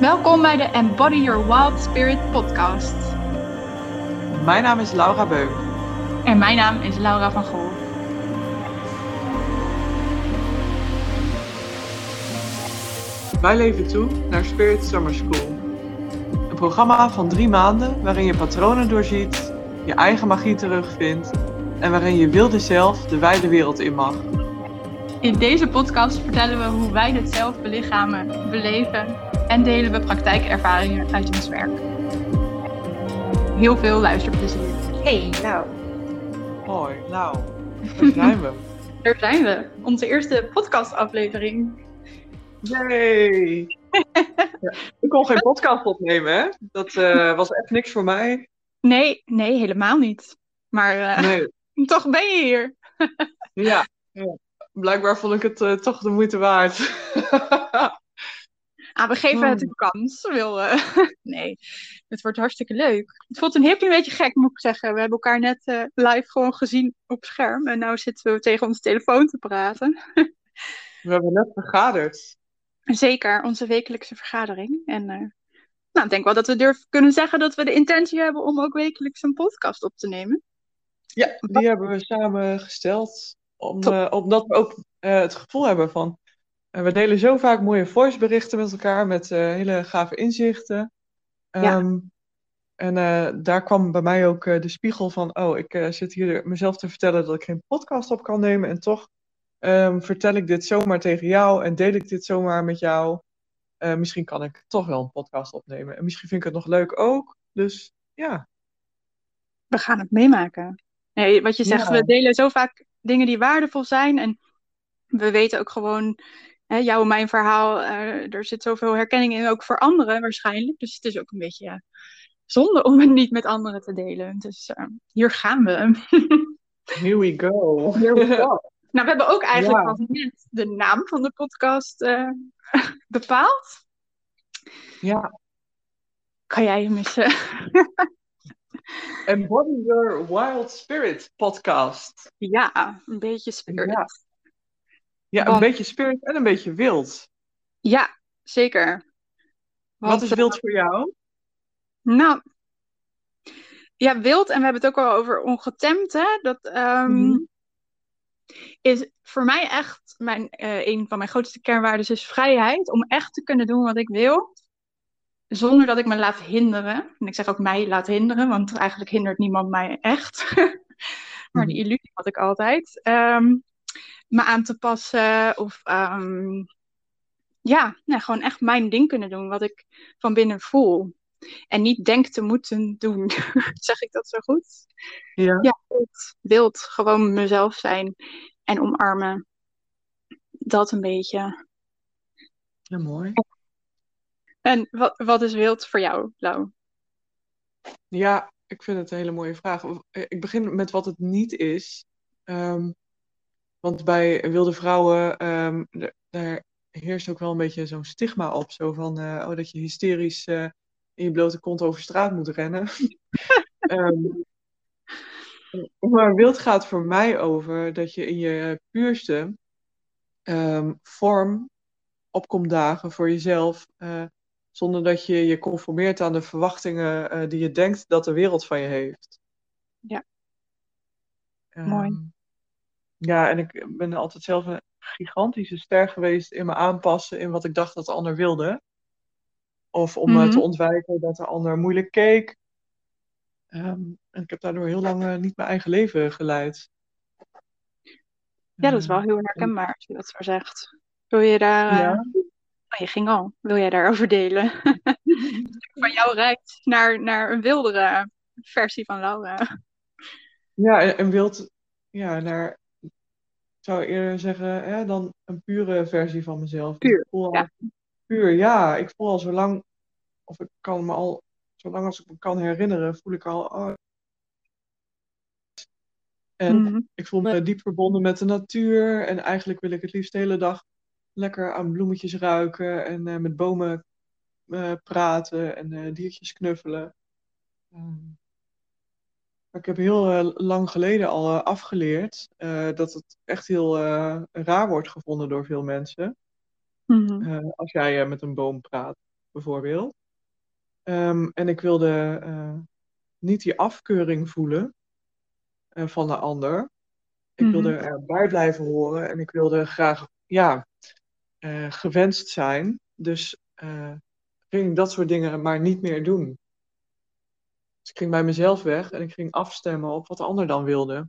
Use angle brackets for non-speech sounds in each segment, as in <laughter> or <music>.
Welkom bij de Embody Your Wild Spirit podcast. Mijn naam is Laura Beuk. En mijn naam is Laura van Gool. Wij leven toe naar Spirit Summer School. Een programma van drie maanden waarin je patronen doorziet, je eigen magie terugvindt en waarin je wilde zelf de wijde wereld in mag. In deze podcast vertellen we hoe wij dit zelf belichamen, beleven en delen we praktijkervaringen uit ons werk. Heel veel luisterplezier. Hey, nou. Hoi, nou, daar zijn we. <laughs> Daar zijn we. Onze eerste podcastaflevering. Yay! ja, <laughs> ik kon geen podcast opnemen, hè? Dat uh, was echt niks voor mij. Nee, nee, helemaal niet. Maar uh, nee. <laughs> toch ben je hier. ja, ja, blijkbaar vond ik het uh, toch de moeite waard. Ah, we geven het een kans. Wil, <laughs> nee, het wordt hartstikke leuk. Het voelt een heel klein beetje gek, moet ik zeggen. We hebben elkaar net live gewoon gezien op scherm. En nu zitten we tegen onze telefoon te praten. <laughs> we hebben net vergaderd. Zeker, onze wekelijkse vergadering. En uh, nou, ik denk wel dat we durven kunnen zeggen dat we de intentie hebben om ook wekelijks een podcast op te nemen. Ja, die hebben we samen gesteld. Om, uh, omdat we ook het gevoel hebben van. We delen zo vaak mooie voiceberichten met elkaar met hele gave inzichten. Ja. Um, en daar kwam bij mij ook de spiegel van: oh, ik zit hier mezelf te vertellen dat ik geen podcast op kan nemen. En toch Um, vertel ik dit zomaar tegen jou en deel ik dit zomaar met jou? Misschien kan ik toch wel een podcast opnemen. En misschien vind ik het nog leuk ook. Dus ja. We gaan het meemaken. Nee, wat je zegt, Ja. we delen zo vaak dingen die waardevol zijn. En we weten ook gewoon, hè, jouw en mijn verhaal, eh, er zit zoveel herkenning in, ook voor anderen waarschijnlijk. Dus het is ook een beetje zonde om het niet met anderen te delen. Dus eh, hier gaan we. <laughs> Here we go. Here we go. Nou, we hebben ook eigenlijk Ja. pas net de naam van de podcast eh, <laughs> bepaald. Ja. Kan jij hem eh, Embody Your Wild Spirit podcast. ja, een beetje spirit. Ja. Een Want- beetje spirit en een beetje wild. Ja, zeker. Wat is eh, wild voor jou? Nou, ja, wild, en we hebben het ook al over ongetemd, hè? Dat ehm, Mhm. is voor mij echt mijn, eh, een van mijn grootste kernwaarden is vrijheid om echt te kunnen doen wat ik wil, zonder dat ik me laat hinderen. En ik zeg ook mij laat hinderen, want eigenlijk hindert niemand mij echt. <laughs> maar die illusie had ik altijd. Ehm, me aan te passen of ehm, ja, nou, gewoon echt mijn ding kunnen doen, wat ik van binnen voel. En niet denk te moeten doen. <laughs> zeg ik dat zo goed? Ja. Ja, wild, wild. Gewoon mezelf zijn en omarmen. Dat een beetje. ja, mooi. En wat, wat is wild voor jou, Lau? Ja, ik vind het een hele mooie vraag. Ik begin met wat het niet is. Ehm, want bij wilde vrouwen, ehm, daar heerst ook wel een beetje zo'n stigma op. Zo van, eh, oh, dat je hysterisch eh, in je blote kont over straat moet rennen. <laughs> Ehm, maar wild gaat voor mij over dat je in je puurste ehm, vorm opkomt dagen voor jezelf. eh, zonder dat je je conformeert aan de verwachtingen die je denkt dat de wereld van je heeft. Ja. Mooi. Ja, en ik ben altijd zelf een gigantische ster geweest in me aanpassen in wat ik dacht dat de ander wilde. Of om eh, Mhm. te ontwijken dat de ander moeilijk keek. Ehm, en ik heb daardoor heel lang eh, niet mijn eigen leven geleid. Ja, dat is wel Ehm, heel herkenbaar als je dat zo zegt. Wil je daar... eh, Ja. <laughs> Oh, je ging al. Wil jij daarover delen? <laughs> van jou rijdt naar, naar een wildere versie van Laura. Ja, en, en wilt, ja, naar, zou eerder zeggen, hè, dan een pure versie van mezelf. Puur, Ik voel al- ja. Puur, ja. Ik voel al zo lang, of ik kan me al, zolang als ik me kan herinneren, voel ik al, oh. En Mhm. ik voel me diep verbonden met de natuur. En eigenlijk wil ik het liefst de hele dag lekker aan bloemetjes ruiken en eh, met bomen eh, praten en eh, diertjes knuffelen. Ehm, ik heb heel eh, lang geleden al eh, afgeleerd eh, dat het echt heel raar wordt gevonden door veel mensen. Mhm. Als jij met een boom praat, bijvoorbeeld. Ehm, en ik wilde niet die afkeuring voelen van de ander. Ik Mhm. wilde erbij blijven horen en ik wilde graag, ja, gewenst zijn. Dus ging ik dat soort dingen maar niet meer doen. Dus ik ging bij mezelf weg en ik ging afstemmen op wat de ander dan wilde.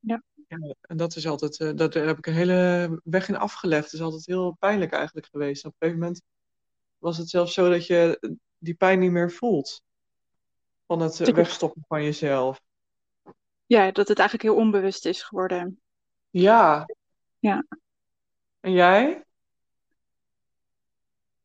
Ja. ja en dat is altijd, uh, dat, daar heb ik een hele weg in afgelegd. Het is altijd heel pijnlijk eigenlijk geweest. Op een gegeven moment was het zelfs zo dat je die pijn niet meer voelt. Van het uh, wegstoppen van jezelf. Ja, dat het eigenlijk heel onbewust is geworden. Ja. Ja. En jij?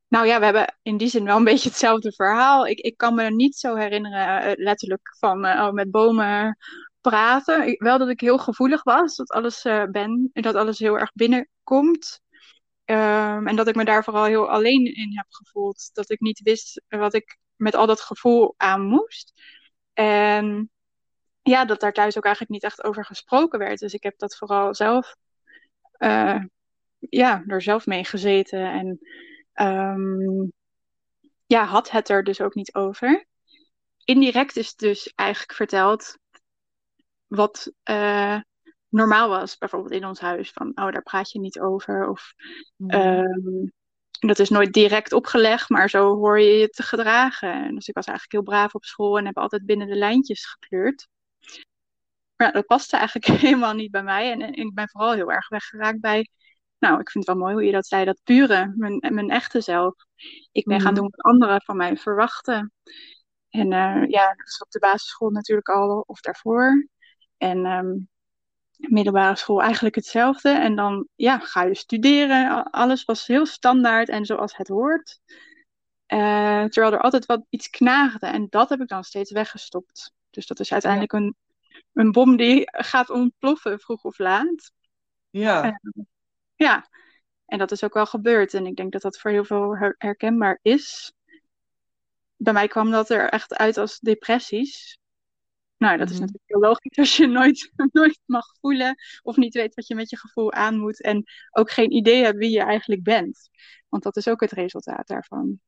Nou ja, we hebben in die zin wel een <laughs> beetje hetzelfde verhaal. Ik, ik kan me niet zo herinneren, uh, letterlijk, van uh, oh, met bomen praten. Ik, wel dat ik heel gevoelig was, dat alles uh, ben, dat alles heel erg binnenkomt. Um, en dat ik me daar vooral heel alleen in heb gevoeld. Dat ik niet wist wat ik met al dat gevoel aan moest. En ja, dat daar thuis ook eigenlijk niet echt over gesproken werd. Dus ik heb dat vooral zelf, ja, er zelf mee gezeten. En um, ja, had het er dus ook niet over. Indirect is dus eigenlijk verteld wat uh, normaal was, bijvoorbeeld in ons huis. Van, oh, daar praat je niet over. Of Mhm. um, dat is nooit direct opgelegd, maar zo hoor je je te gedragen. En dus ik was eigenlijk heel braaf op school en heb altijd binnen de lijntjes gekleurd. Maar dat paste eigenlijk <laughs> helemaal niet bij mij. En, en ik ben vooral heel erg weggeraakt bij, nou, ik vind het wel mooi hoe je dat zei, dat pure, mijn, mijn echte zelf. Ik ben gaan Mhm. doen wat anderen van mij verwachten. En uh, ja, dat is op de basisschool natuurlijk al, of daarvoor. En um, middelbare school eigenlijk hetzelfde. En dan ja, ga je studeren. Alles was heel standaard en zoals het hoort. Uh, terwijl er altijd wat iets knaagde. En dat heb ik dan steeds weggestopt. Dus dat is uiteindelijk een, een bom die gaat ontploffen, vroeg of laat. Ja. Uh, ja, en dat is ook wel gebeurd. En ik denk dat dat voor heel veel her herkenbaar is. Bij mij kwam dat er echt uit als depressies. Nou, dat is Mhm. natuurlijk heel logisch als je <laughs> nooit, nooit mag voelen of niet weet wat je met je gevoel aan moet en ook geen idee hebt wie je eigenlijk bent. Want dat is ook het resultaat daarvan.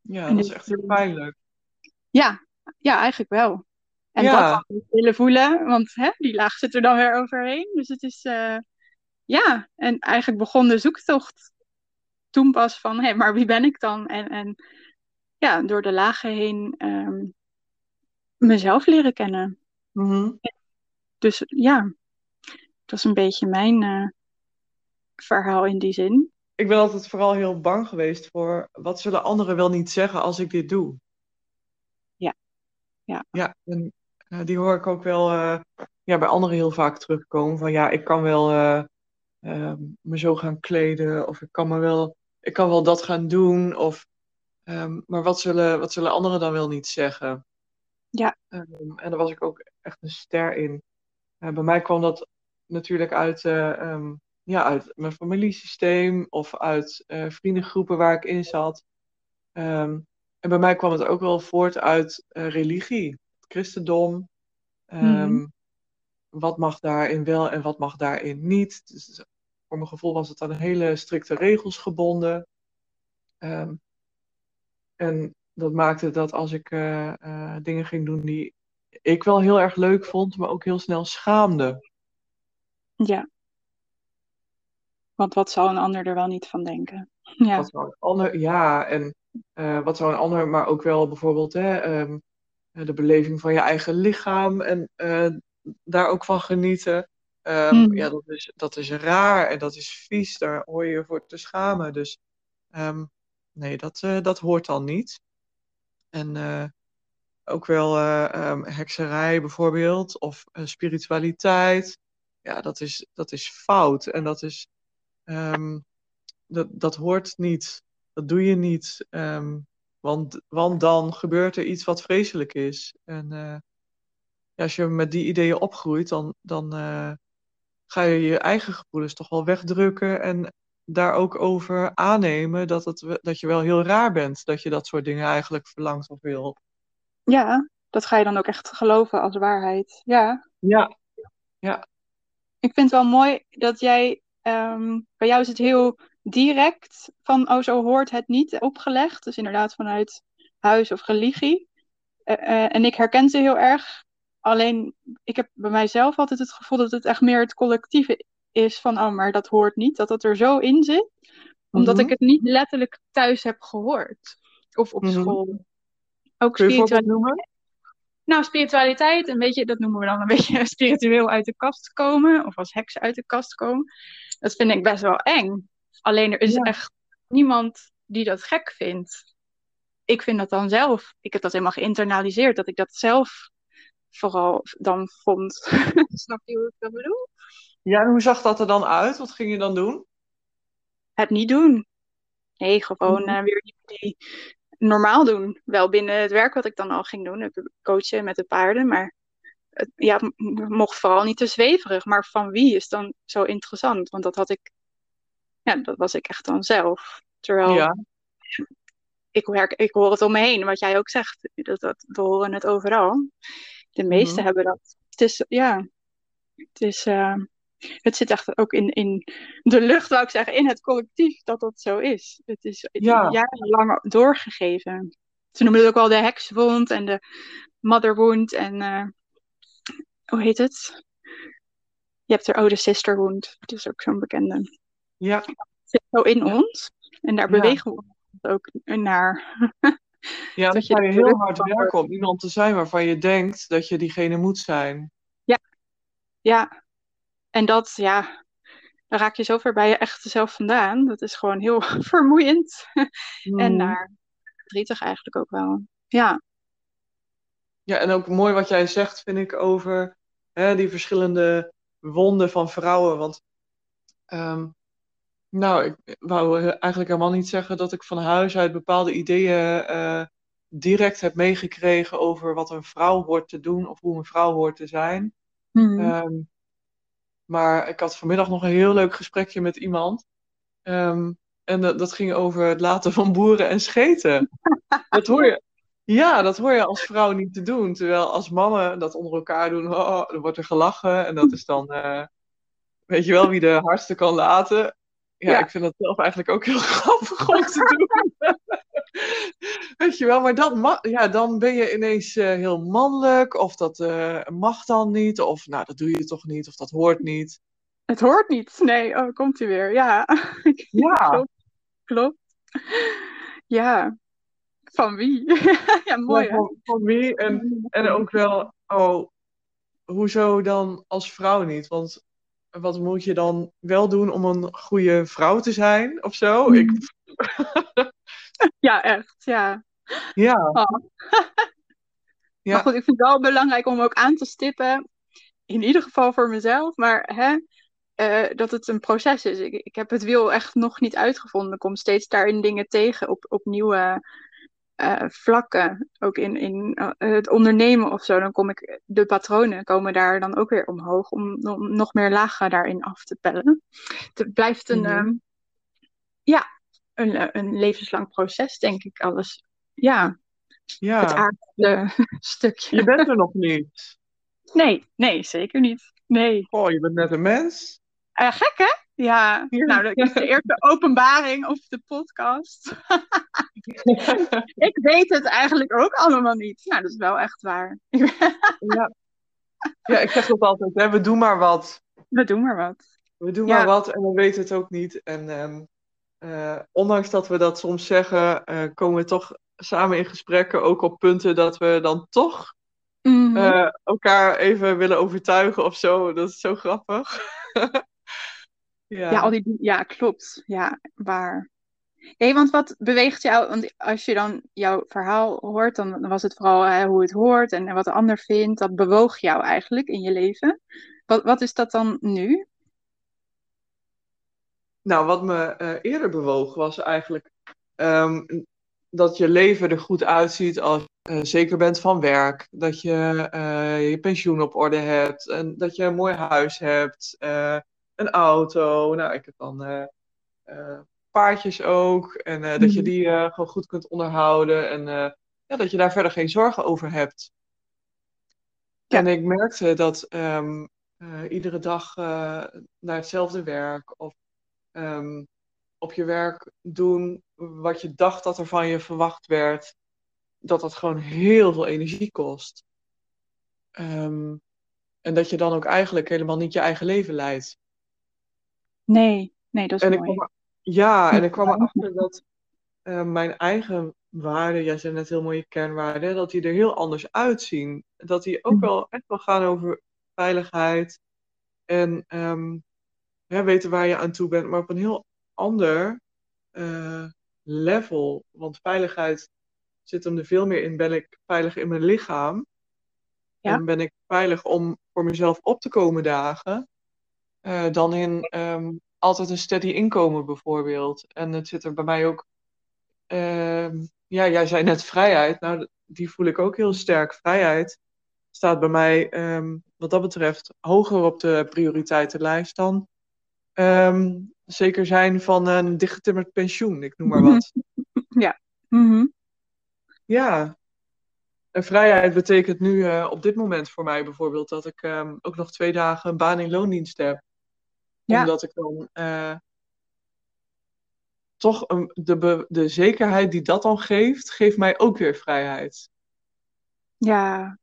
Ja, En dat is dus- echt heel pijnlijk. Ja, ja, eigenlijk wel. En Ja. dat willen voelen, want hè, die laag zit er dan weer overheen. Dus het is, eh, ja, en eigenlijk begon de zoektocht toen pas van, hé, maar wie ben ik dan? En, en ja, door de lagen heen ehm, mezelf leren kennen. Mhm. Dus ja, dat is een beetje mijn eh, verhaal in die zin. Ik ben altijd vooral heel bang geweest voor wat zullen anderen wel niet zeggen als ik dit doe. Ja. Ja. Ja, en eh, die hoor ik ook wel eh, ja, bij anderen heel vaak terugkomen. Van ja, ik kan wel eh, me zo gaan kleden of ik kan, me wel, ik kan wel dat gaan doen. Of, ehm, maar wat zullen, wat zullen anderen dan wel niet zeggen? Ja. Ehm, en daar was ik ook echt een ster in. Eh, bij mij kwam dat natuurlijk uit, eh, ja, uit mijn familiesysteem of uit eh, vriendengroepen waar ik in zat. En bij mij kwam het ook wel voort uit religie, het christendom. Mhm. Wat mag daarin wel en wat mag daarin niet. Dus voor mijn gevoel was het aan hele strikte regels gebonden. Ehm, en dat maakte dat als ik eh, eh, dingen ging doen die ik wel heel erg leuk vond, maar ook heel snel schaamde. Ja. Want wat zal een ander er wel niet van denken? <laughs> Ja. Wat zou een ander, ja, en eh, wat zou een ander, maar ook wel bijvoorbeeld hè, ehm, de beleving van je eigen lichaam en daar ook van genieten. Ehm, Mhm. Ja, dat is, dat is raar en dat is vies, daar hoor je je voor te schamen. Dus ehm, nee, dat, eh, dat hoort dan niet. En eh, ook wel ehm, hekserij bijvoorbeeld, of spiritualiteit. Ja, dat is, dat is fout en dat is. dat, dat hoort niet. Dat doe je niet. want, want dan gebeurt er iets wat vreselijk is. En ja, als je met die ideeën opgroeit, dan, dan ga je je eigen gevoelens toch wel wegdrukken. En daar ook over aannemen dat, het, dat je wel heel raar bent. Dat je dat soort dingen eigenlijk verlangt of wil. ja, dat ga je dan ook echt geloven als waarheid. Ja, Ja, ik vind het wel mooi dat jij, ehm, bij jou is het heel direct van, oh zo hoort het niet opgelegd. Dus inderdaad vanuit huis of religie. Eh, eh, en ik herken ze heel erg. Alleen, ik heb bij mijzelf altijd het gevoel dat het echt meer het collectieve is van, oh, maar dat hoort niet. Dat dat er zo in zit. Omdat Mhm. ik het niet letterlijk thuis heb gehoord. Of op Mhm. school. Ook spiritualiteit. noemen? Nou, spiritualiteit, een beetje, dat noemen we dan een <laughs> beetje spiritueel uit de kast komen. Of als heks uit de kast komen. Dat vind ik best wel eng. Alleen er is Ja. echt niemand die dat gek vindt. Ik vind dat dan zelf. Ik heb dat helemaal geïnternaliseerd. Dat ik dat zelf vooral dan vond. <laughs> Snap je hoe ik dat bedoel? Ja, en hoe zag dat er dan uit? Wat ging je dan doen? Het niet doen. Nee, gewoon Mhm. eh, weer die, die normaal doen. Wel binnen het werk wat ik dan al ging doen. Coachen met de paarden. Maar het, ja, het mocht vooral niet te zweverig. Maar van wie is dan zo interessant? Want dat had ik, ja, dat was ik echt dan zelf. Terwijl Ja, ik, werk, ik hoor het om me heen, wat jij ook zegt. Dat, dat, we horen het overal. De meesten Mhm. hebben dat. Het is, ja, het is, eh, het zit echt ook in, in de lucht, wou ik zeggen, in het collectief dat dat zo is. Het is Ja. jarenlang doorgegeven. Ze noemen het ook wel de hekswond en de motherwound en eh, hoe heet het? Je hebt er oh, de sisterwound. Dat is ook zo'n bekende. ja, Het zit zo in Ja. ons en daar bewegen we ons ook naar. <laughs> ja, dan Dat je heel hard werken om iemand te zijn waarvan je denkt dat je diegene moet zijn. Ja, en dat, ja, dan raak je zo ver bij je echte zelf vandaan. Dat is gewoon heel <laughs> vermoeiend. En naar verdrietig eigenlijk ook wel. Ja, Ja, en ook mooi wat jij zegt, vind ik, over hè, die verschillende wonden van vrouwen. Want, ehm, nou, ik wou eigenlijk helemaal niet zeggen dat ik van huis uit bepaalde ideeën eh, direct heb meegekregen over wat een vrouw hoort te doen of hoe een vrouw hoort te zijn. Mhm. Ehm, maar ik had vanmiddag nog een heel leuk gesprekje met iemand. Ehm, en dat, dat ging over het laten van boeren en scheten. <laughs> Dat hoor je, ja, dat hoor je als vrouw niet te doen. Terwijl als mannen dat onder elkaar doen, oh, dan wordt er gelachen. En dat is dan, eh, weet je wel, wie de hardste kan laten. Ja, Ja. ik vind dat zelf eigenlijk ook heel <laughs> grappig om te doen. Weet je wel, maar dan, ja, dan ben je ineens eh, heel mannelijk. Of dat eh, mag dan niet. Of nou, dat doe je toch niet. Of dat hoort niet. Het hoort niet. Nee, oh, komt hij weer. Ja, <laughs> Ja, klopt. klopt. Ja, van wie? <laughs> ja, mooi ja, van, van wie? En, en ook wel, oh, hoezo dan als vrouw niet? Want wat moet je dan wel doen om een goede vrouw te zijn of zo? Ik, <laughs> Ja, echt. Ja. ja, Oh. <laughs> Ja. Maar goed, ik vind het wel belangrijk om ook aan te stippen, in ieder geval voor mezelf, maar hè, eh, dat het een proces is. Ik, ik heb het wiel echt nog niet uitgevonden. Ik kom steeds daarin dingen tegen op, op nieuwe eh, vlakken. Ook in, in eh, het ondernemen of zo. Dan kom ik, de patronen komen daar dan ook weer omhoog om, om nog meer lagen daarin af te pellen. Het blijft een, Mhm. ehm, ja, een, eh, een levenslang proces, denk ik. Alles. Ja, het ja. aardse <laughs> stukje. Je bent er nog niet. Nee, nee, zeker niet. Nee. Oh, je bent net een mens. Eh, gek, hè? Ja. Nou, dat is de eerste openbaring op de podcast. <laughs> ik weet het eigenlijk ook allemaal niet. Nou, dat is wel echt waar. Ja. ja, ik zeg dat altijd, hè, we doen maar wat. We doen maar wat. We doen Ja. maar wat en we weten het ook niet. En ehm, eh, ondanks dat we dat soms zeggen, eh, komen we toch samen in gesprekken ook op punten dat we dan toch Mhm. eh, elkaar even willen overtuigen of zo. Dat is zo grappig. <laughs> ja. ja, al die, ja, klopt. Ja, waar. Hé, want wat beweegt jou? Want als je dan jouw verhaal hoort, dan, dan was het vooral hè, hoe het hoort en wat de ander vindt. Dat bewoog jou eigenlijk in je leven. Wat, wat is dat dan nu? Nou, wat me eh, eerder bewoog was eigenlijk ehm, dat je leven er goed uitziet als je eh, zeker bent van werk. Dat je eh, je pensioen op orde hebt. En dat je een mooi huis hebt. Een auto. Nou, ik heb dan eh, paardjes ook. En eh, dat je Mhm. die gewoon goed kunt onderhouden. En ja, dat je daar verder geen zorgen over hebt. Ja. En ik merkte dat ehm, eh, iedere dag naar hetzelfde werk of, ehm, op je werk doen wat je dacht dat er van je verwacht werd, dat dat gewoon heel veel energie kost. Ehm, en dat je dan ook eigenlijk helemaal niet je eigen leven leidt. Nee, nee, dat is En ik kwam ja, en ik kwam erachter dat eh, mijn eigen waarden, jij zei net heel mooie kernwaarden, dat die er heel anders uitzien. Dat die ook Mhm. wel echt wel gaan over veiligheid en ehm, hè, weten waar je aan toe bent, maar op een heel ander eh, level. Want veiligheid zit hem er veel meer in. Ben ik veilig in mijn lichaam? Ja. En ben ik veilig om voor mezelf op te komen dagen? Eh, dan in ehm, altijd een steady inkomen bijvoorbeeld. En het zit er bij mij ook. ehm, ja, jij zei net vrijheid. Nou, die voel ik ook heel sterk. Vrijheid staat bij mij, ehm, wat dat betreft, hoger op de prioriteitenlijst dan. zeker zijn van een dichtgetimmerd pensioen, ik noem maar wat. <laughs> Mhm. Ja. En vrijheid betekent nu eh, op dit moment voor mij bijvoorbeeld dat ik ook nog twee dagen een baan in loondienst heb. Ja. Omdat ik dan eh, toch een, de, de zekerheid die dat dan geeft, geeft mij ook weer vrijheid. Ja,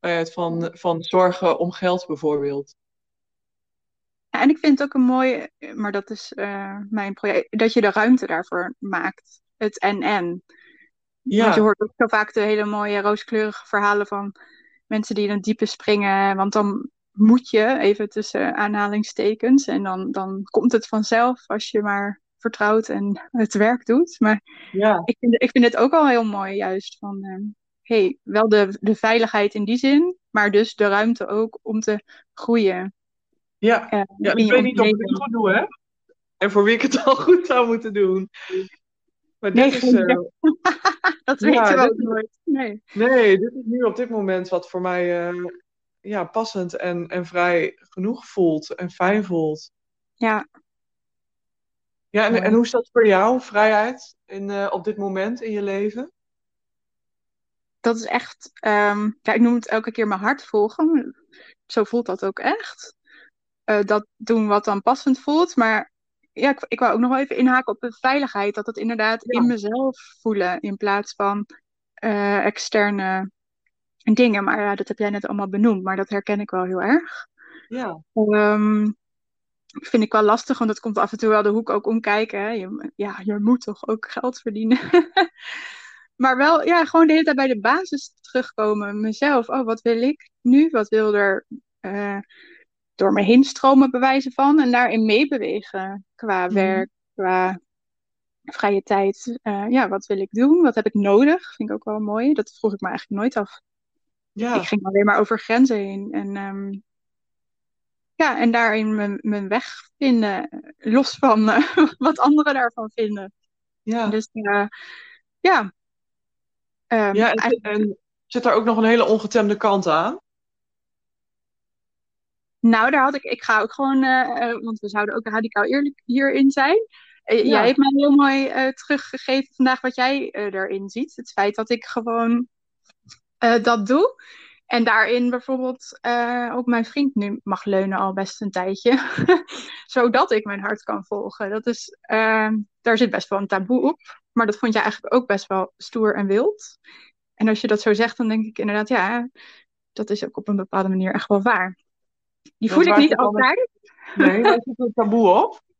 Vrijheid van, van zorgen om geld bijvoorbeeld. Ja, en ik vind het ook een mooi, maar dat is eh, mijn project, dat je de ruimte daarvoor maakt. Het en-en. Want je Ja, hoort ook zo vaak de hele mooie rooskleurige verhalen van mensen die in het diepe springen. Want dan moet je, even tussen aanhalingstekens, en dan, dan komt het vanzelf als je maar vertrouwt en het werk doet. Maar ja, ik vind, ik vind het ook al heel mooi juist van, eh, hey, wel de, de veiligheid in die zin, maar dus de ruimte ook om te groeien. ja. eh, Ja, ik weet niet of ik het goed doe, hè? En voor wie ik het al <laughs> goed zou moeten doen. Maar Nee, dit is, geen eh, <laughs> Dat Ja, weten we ook is- nooit. Nee. nee, dit is nu op dit moment wat voor mij eh, ja, passend en, en vrij genoeg voelt en fijn voelt. Ja, Ja, en, en hoe is dat voor jou, vrijheid, in, eh, op dit moment in je leven? dat is echt, ehm, ja, ik noem het elke keer mijn hart volgen. Zo voelt dat ook echt. Eh, dat doen wat dan passend voelt. Maar ja, ik, ik wou ook nog wel even inhaken op de veiligheid. Dat het inderdaad Ja. in mezelf voelen in plaats van eh, externe dingen. Maar ja, dat heb jij net allemaal benoemd. Maar dat herken ik wel heel erg. Ja, Ehm, vind ik wel lastig, want het komt af en toe wel de hoek ook omkijken. Hè. Je, ja, je moet toch ook geld verdienen. <laughs> maar wel, ja, gewoon de hele tijd bij de basis terugkomen. Mezelf, oh, wat wil ik nu? Wat wil er eh, door me heen stromen, bewijzen van? En daarin meebewegen qua Mhm. werk, qua vrije tijd. Eh, ja, wat wil ik doen? Wat heb ik nodig? Vind ik ook wel mooi. Dat vroeg ik me eigenlijk nooit af. Ja, Ik ging alleen maar over grenzen heen. En ehm, ja, en daarin mijn, mijn weg vinden, los van eh, <laughs> wat anderen daarvan vinden. ja. Dus eh, ja, Ehm, Ja, en, eigenlijk- en zit er ook nog een hele ongetemde kant aan? nou, daar had ik, ik ga ook gewoon, eh, want we zouden ook radicaal eerlijk hierin zijn. Ja. Jij hebt mij heel mooi teruggegeven vandaag wat jij erin ziet. Het feit dat ik gewoon eh, dat doe. En daarin bijvoorbeeld eh, ook mijn vriend nu mag leunen al best een tijdje. <laughs> Zodat ik mijn hart kan volgen. Dat is, eh, daar zit best wel een taboe op. Maar dat vond jij eigenlijk ook best wel stoer en wild. En als je dat zo zegt, dan denk ik inderdaad, ja, dat is ook op een bepaalde manier echt wel waar. Die voel ik niet altijd. Nee, daar zit een taboe op. <laughs>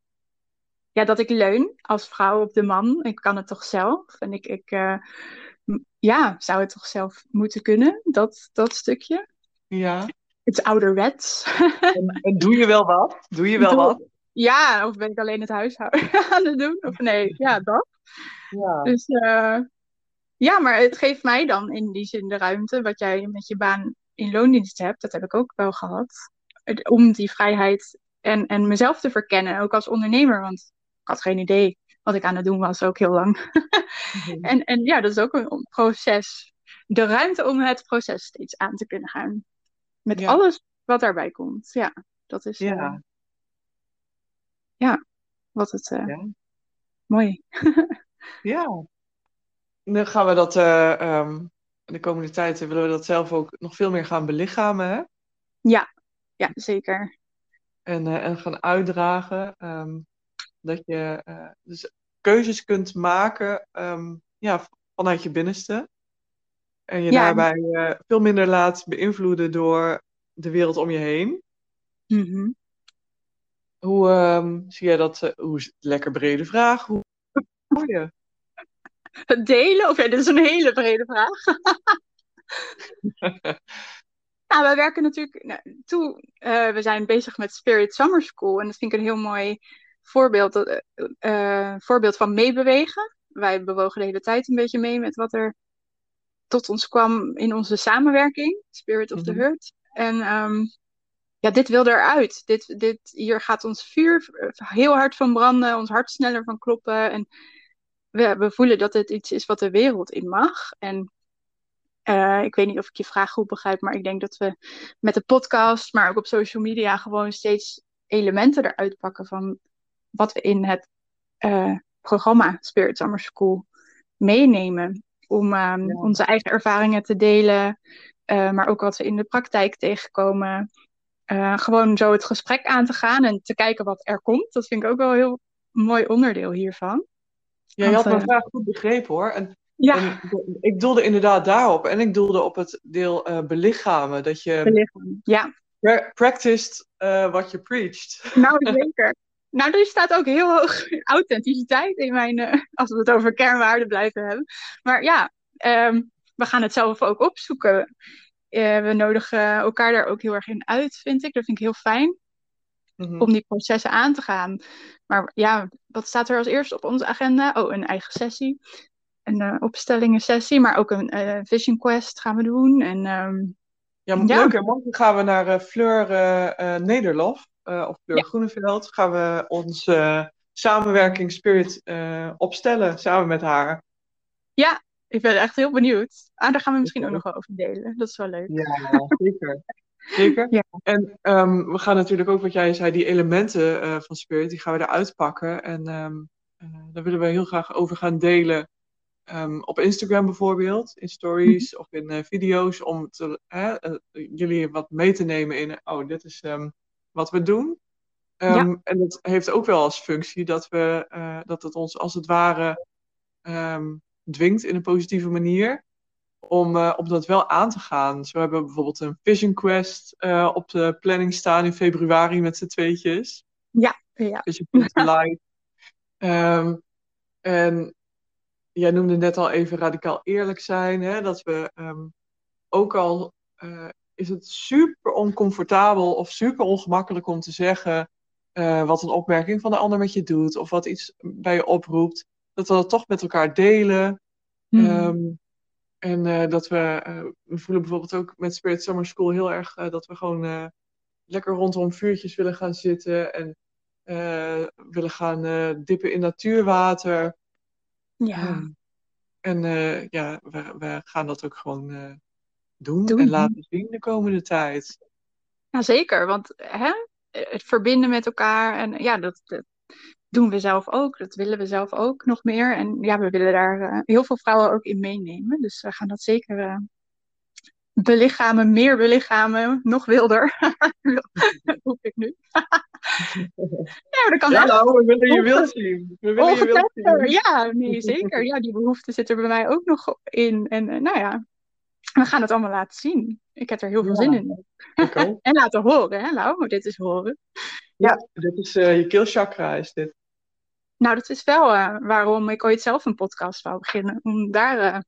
Ja, dat ik leun als vrouw op de man. Ik kan het toch zelf. En ik, ik eh, ja, zou het toch zelf moeten kunnen, dat, dat stukje. Ja. Het is ouderwets. En, en doe je wel wat? Doe je wel Doe- wat? Ja, of ben ik alleen het huishouden <laughs> aan het doen? Of nee, ja, dat. Ja. Dus eh, ja, maar het geeft mij dan in die zin de ruimte, wat jij met je baan in loondienst hebt, dat heb ik ook wel gehad, om die vrijheid en, en mezelf te verkennen, ook als ondernemer, want ik had geen idee wat ik aan het doen was, ook heel lang. <laughs> En, en ja, dat is ook een proces. De ruimte om het proces steeds aan te kunnen gaan. Met Ja. alles wat daarbij komt. Ja, dat is eh, Ja. wat het eh, Ja. mooi. <laughs> Ja. Dan gaan we dat eh, ehm, de komende tijd willen we dat zelf ook nog veel meer gaan belichamen, hè? Ja, ja, zeker. En, en gaan uitdragen. Ehm, Dat je eh, dus keuzes kunt maken ehm, ja, vanuit je binnenste. En je Ja, daarbij eh, veel minder laat beïnvloeden door de wereld om je heen. mhm. Hoe ehm, zie jij dat? eh, hoe lekker brede vraag. Hoe hoor je? Het delen? Of ja, dit is een hele brede vraag. <laughs> Nou, wij werken natuurlijk nou, toe. we zijn bezig met Spirit Summer School. En dat vind ik een heel mooi voorbeeld, eh, eh, voorbeeld van meebewegen. Wij bewogen de hele tijd een beetje mee met wat er tot ons kwam in onze samenwerking. Spirit of the Mhm. Hurt. En ehm, ja, dit wil eruit. Dit, dit, hier gaat ons vuur heel hard van branden, ons hart sneller van kloppen. En we, we voelen dat het iets is wat de wereld in mag. En eh, ik weet niet of ik je vraag goed begrijp, maar ik denk dat we met de podcast, maar ook op social media, gewoon steeds elementen eruit pakken van wat we in het eh, programma Spirit Summer School meenemen. Om ehm, Ja. onze eigen ervaringen te delen, eh, maar ook wat we in de praktijk tegenkomen. Eh, gewoon zo het gesprek aan te gaan en te kijken wat er komt. Dat vind ik ook wel een heel mooi onderdeel hiervan. Ja, je had mijn vraag goed begrepen hoor. En, ja, en ik doelde inderdaad daarop. En ik doelde op het deel belichamen. Dat je belichaam. Ja, pra- practiced eh, what you preached. Nou, <laughs> zeker. Nou, er staat ook heel hoog <laughs> authenticiteit in mijn, eh, als we het over kernwaarden blijven hebben. Maar ja, ehm, we gaan het zelf ook opzoeken. Eh, we nodigen elkaar daar ook heel erg in uit, vind ik. Dat vind ik heel fijn Mhm. om die processen aan te gaan. Maar ja, wat staat er als eerste op onze agenda? Oh, een eigen sessie. Een eh opstellingen sessie, maar ook een eh, vision quest gaan we doen. En ehm, Ja, Ja. leuk. En morgen gaan we naar eh, Fleur eh, eh, Nederlof. Eh, of Fleur Ja. Groeneveld. Gaan we onze samenwerking Spirit eh, opstellen samen met haar. ik ben echt heel benieuwd. Ah, daar gaan we misschien ook nog wel over delen. Dat is wel leuk. Ja, zeker. Zeker. <laughs> Ja. En ehm, we gaan natuurlijk ook, wat jij zei, die elementen eh, van Spirit, die gaan we eruit pakken. En ehm, eh, daar willen we heel graag over gaan delen. Ehm, op Instagram bijvoorbeeld, in stories of in eh, video's, om te, eh, jullie wat mee te nemen in, oh, dit is wat we doen. Ehm, En dat heeft ook wel als functie dat, we, eh, dat het ons als het ware ehm, dwingt in een positieve manier om, om dat wel aan te gaan. Zo hebben we bijvoorbeeld een Vision Quest eh, op de planning staan in februari met z'n tweetjes. Ja, Vision Quest Live. Ehm, en jij noemde net al even radicaal eerlijk zijn. Hè? Dat we ook al is het super oncomfortabel of super ongemakkelijk om te zeggen eh, wat een opmerking van de ander met je doet of wat iets bij je oproept. Dat we dat toch met elkaar delen. Hmm. Ehm, en eh, dat we, eh, we voelen bijvoorbeeld ook met Spirit Summer School heel erg dat we gewoon lekker rondom vuurtjes willen gaan zitten en willen gaan dippen in natuurwater. ja. Ehm, en ja, we, we gaan dat ook gewoon doen, Doen. en laten zien de komende tijd. Ja, zeker. Want hè, het verbinden met elkaar, en ja, dat, dat doen we zelf ook. Dat willen we zelf ook nog meer. En ja, we willen daar eh, heel veel vrouwen ook in meenemen. Dus we gaan dat zeker eh, belichamen, meer belichamen, nog wilder. <laughs> Roep ik nu. <laughs> ja, maar dat kan echt. nou, we willen je wild zien. We willen je wild zien. Ja, nee, <laughs> zeker. Ja, die behoefte zit er bij mij ook nog in. En eh, nou ja, we gaan het allemaal laten zien. Ik heb er heel veel Ja. zin in. <laughs> En laten horen, hè, Lau? Dit is horen. Ja, dit is eh, je keelchakra, is dit. Nou, dat is wel eh, waarom ik ooit zelf een podcast wou beginnen. Om daar eh,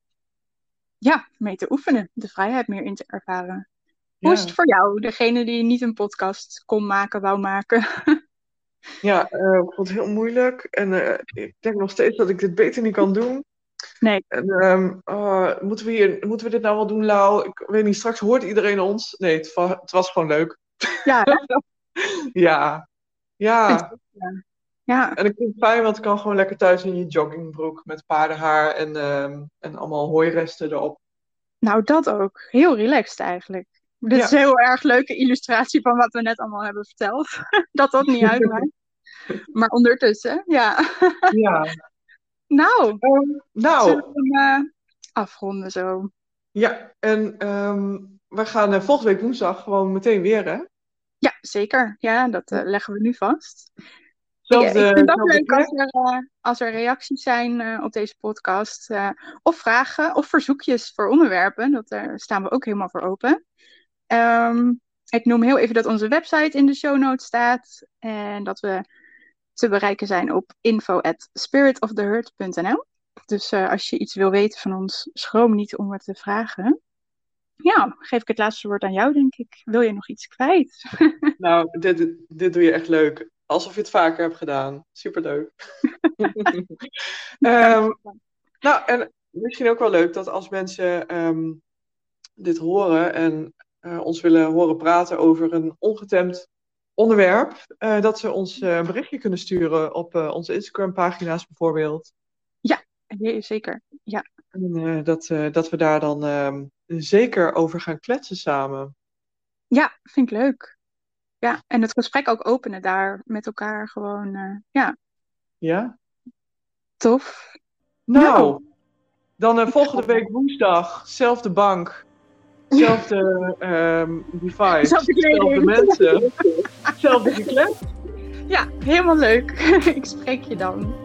ja, mee te oefenen. De vrijheid meer in te ervaren. Hoe is het voor jou? Degene die niet een podcast kon maken, wou maken. <laughs> Ja, ik vond het heel moeilijk. En ik denk nog steeds dat ik dit beter niet kan doen. Nee. En ehm, oh, moeten, we hier, moeten we dit nou wel doen, Lau? Ik weet niet, straks hoort iedereen ons. Nee, het, het was gewoon leuk. Ja? <laughs> Ja. Ja. ja. En ik vind het fijn, want ik kan gewoon lekker thuis in je joggingbroek met paardenhaar en, ehm, en allemaal hooiresten erop. nou dat ook. Heel relaxed eigenlijk. Dit Ja. is een heel erg leuke illustratie van wat we net allemaal hebben verteld. <laughs> dat dat niet <laughs> uitmaakt. Maar ondertussen, ja. Ja. Nou, Ehm, nou, zullen we hem eh, afronden zo? ja. En ehm, we gaan eh, volgende week woensdag gewoon meteen weer, hè? Ja, zeker. Ja, dat eh, leggen we nu vast. Zelfde, ik vind zelfde leuk als er, als er reacties zijn op deze podcast. of vragen of verzoekjes voor onderwerpen. Dat, Daar staan we ook helemaal voor open. Ehm, ik noem heel even dat onze website in de show notes staat. En dat we te bereiken zijn op info@spiritofthehurt.nl. Dus eh, als je iets wil weten van ons, schroom niet om het te vragen. Ja, geef ik het laatste woord aan jou, denk ik. Wil je nog iets kwijt? <laughs> Nou, dit, dit doe je echt leuk. Alsof je het vaker hebt gedaan. Superleuk. <laughs> Ehm, nou, en misschien ook wel leuk dat als mensen ehm, dit horen en eh, ons willen horen praten over een ongetemd onderwerp, eh, dat ze ons eh, een berichtje kunnen sturen op eh, onze Instagram-pagina's bijvoorbeeld. Ja, zeker. Ja, En dat, dat we daar dan ehm, zeker over gaan kletsen samen. ja, vind ik leuk. Ja, en het gesprek ook openen daar met elkaar gewoon. ja, Ja? tof. Nou, dan eh, volgende week woensdag, zelfde bank, zelfde ehm device, Zelfde kleding. <laughs> zelfde mensen, zelfde gekleed. Ja, helemaal leuk. <laughs> ik spreek je dan.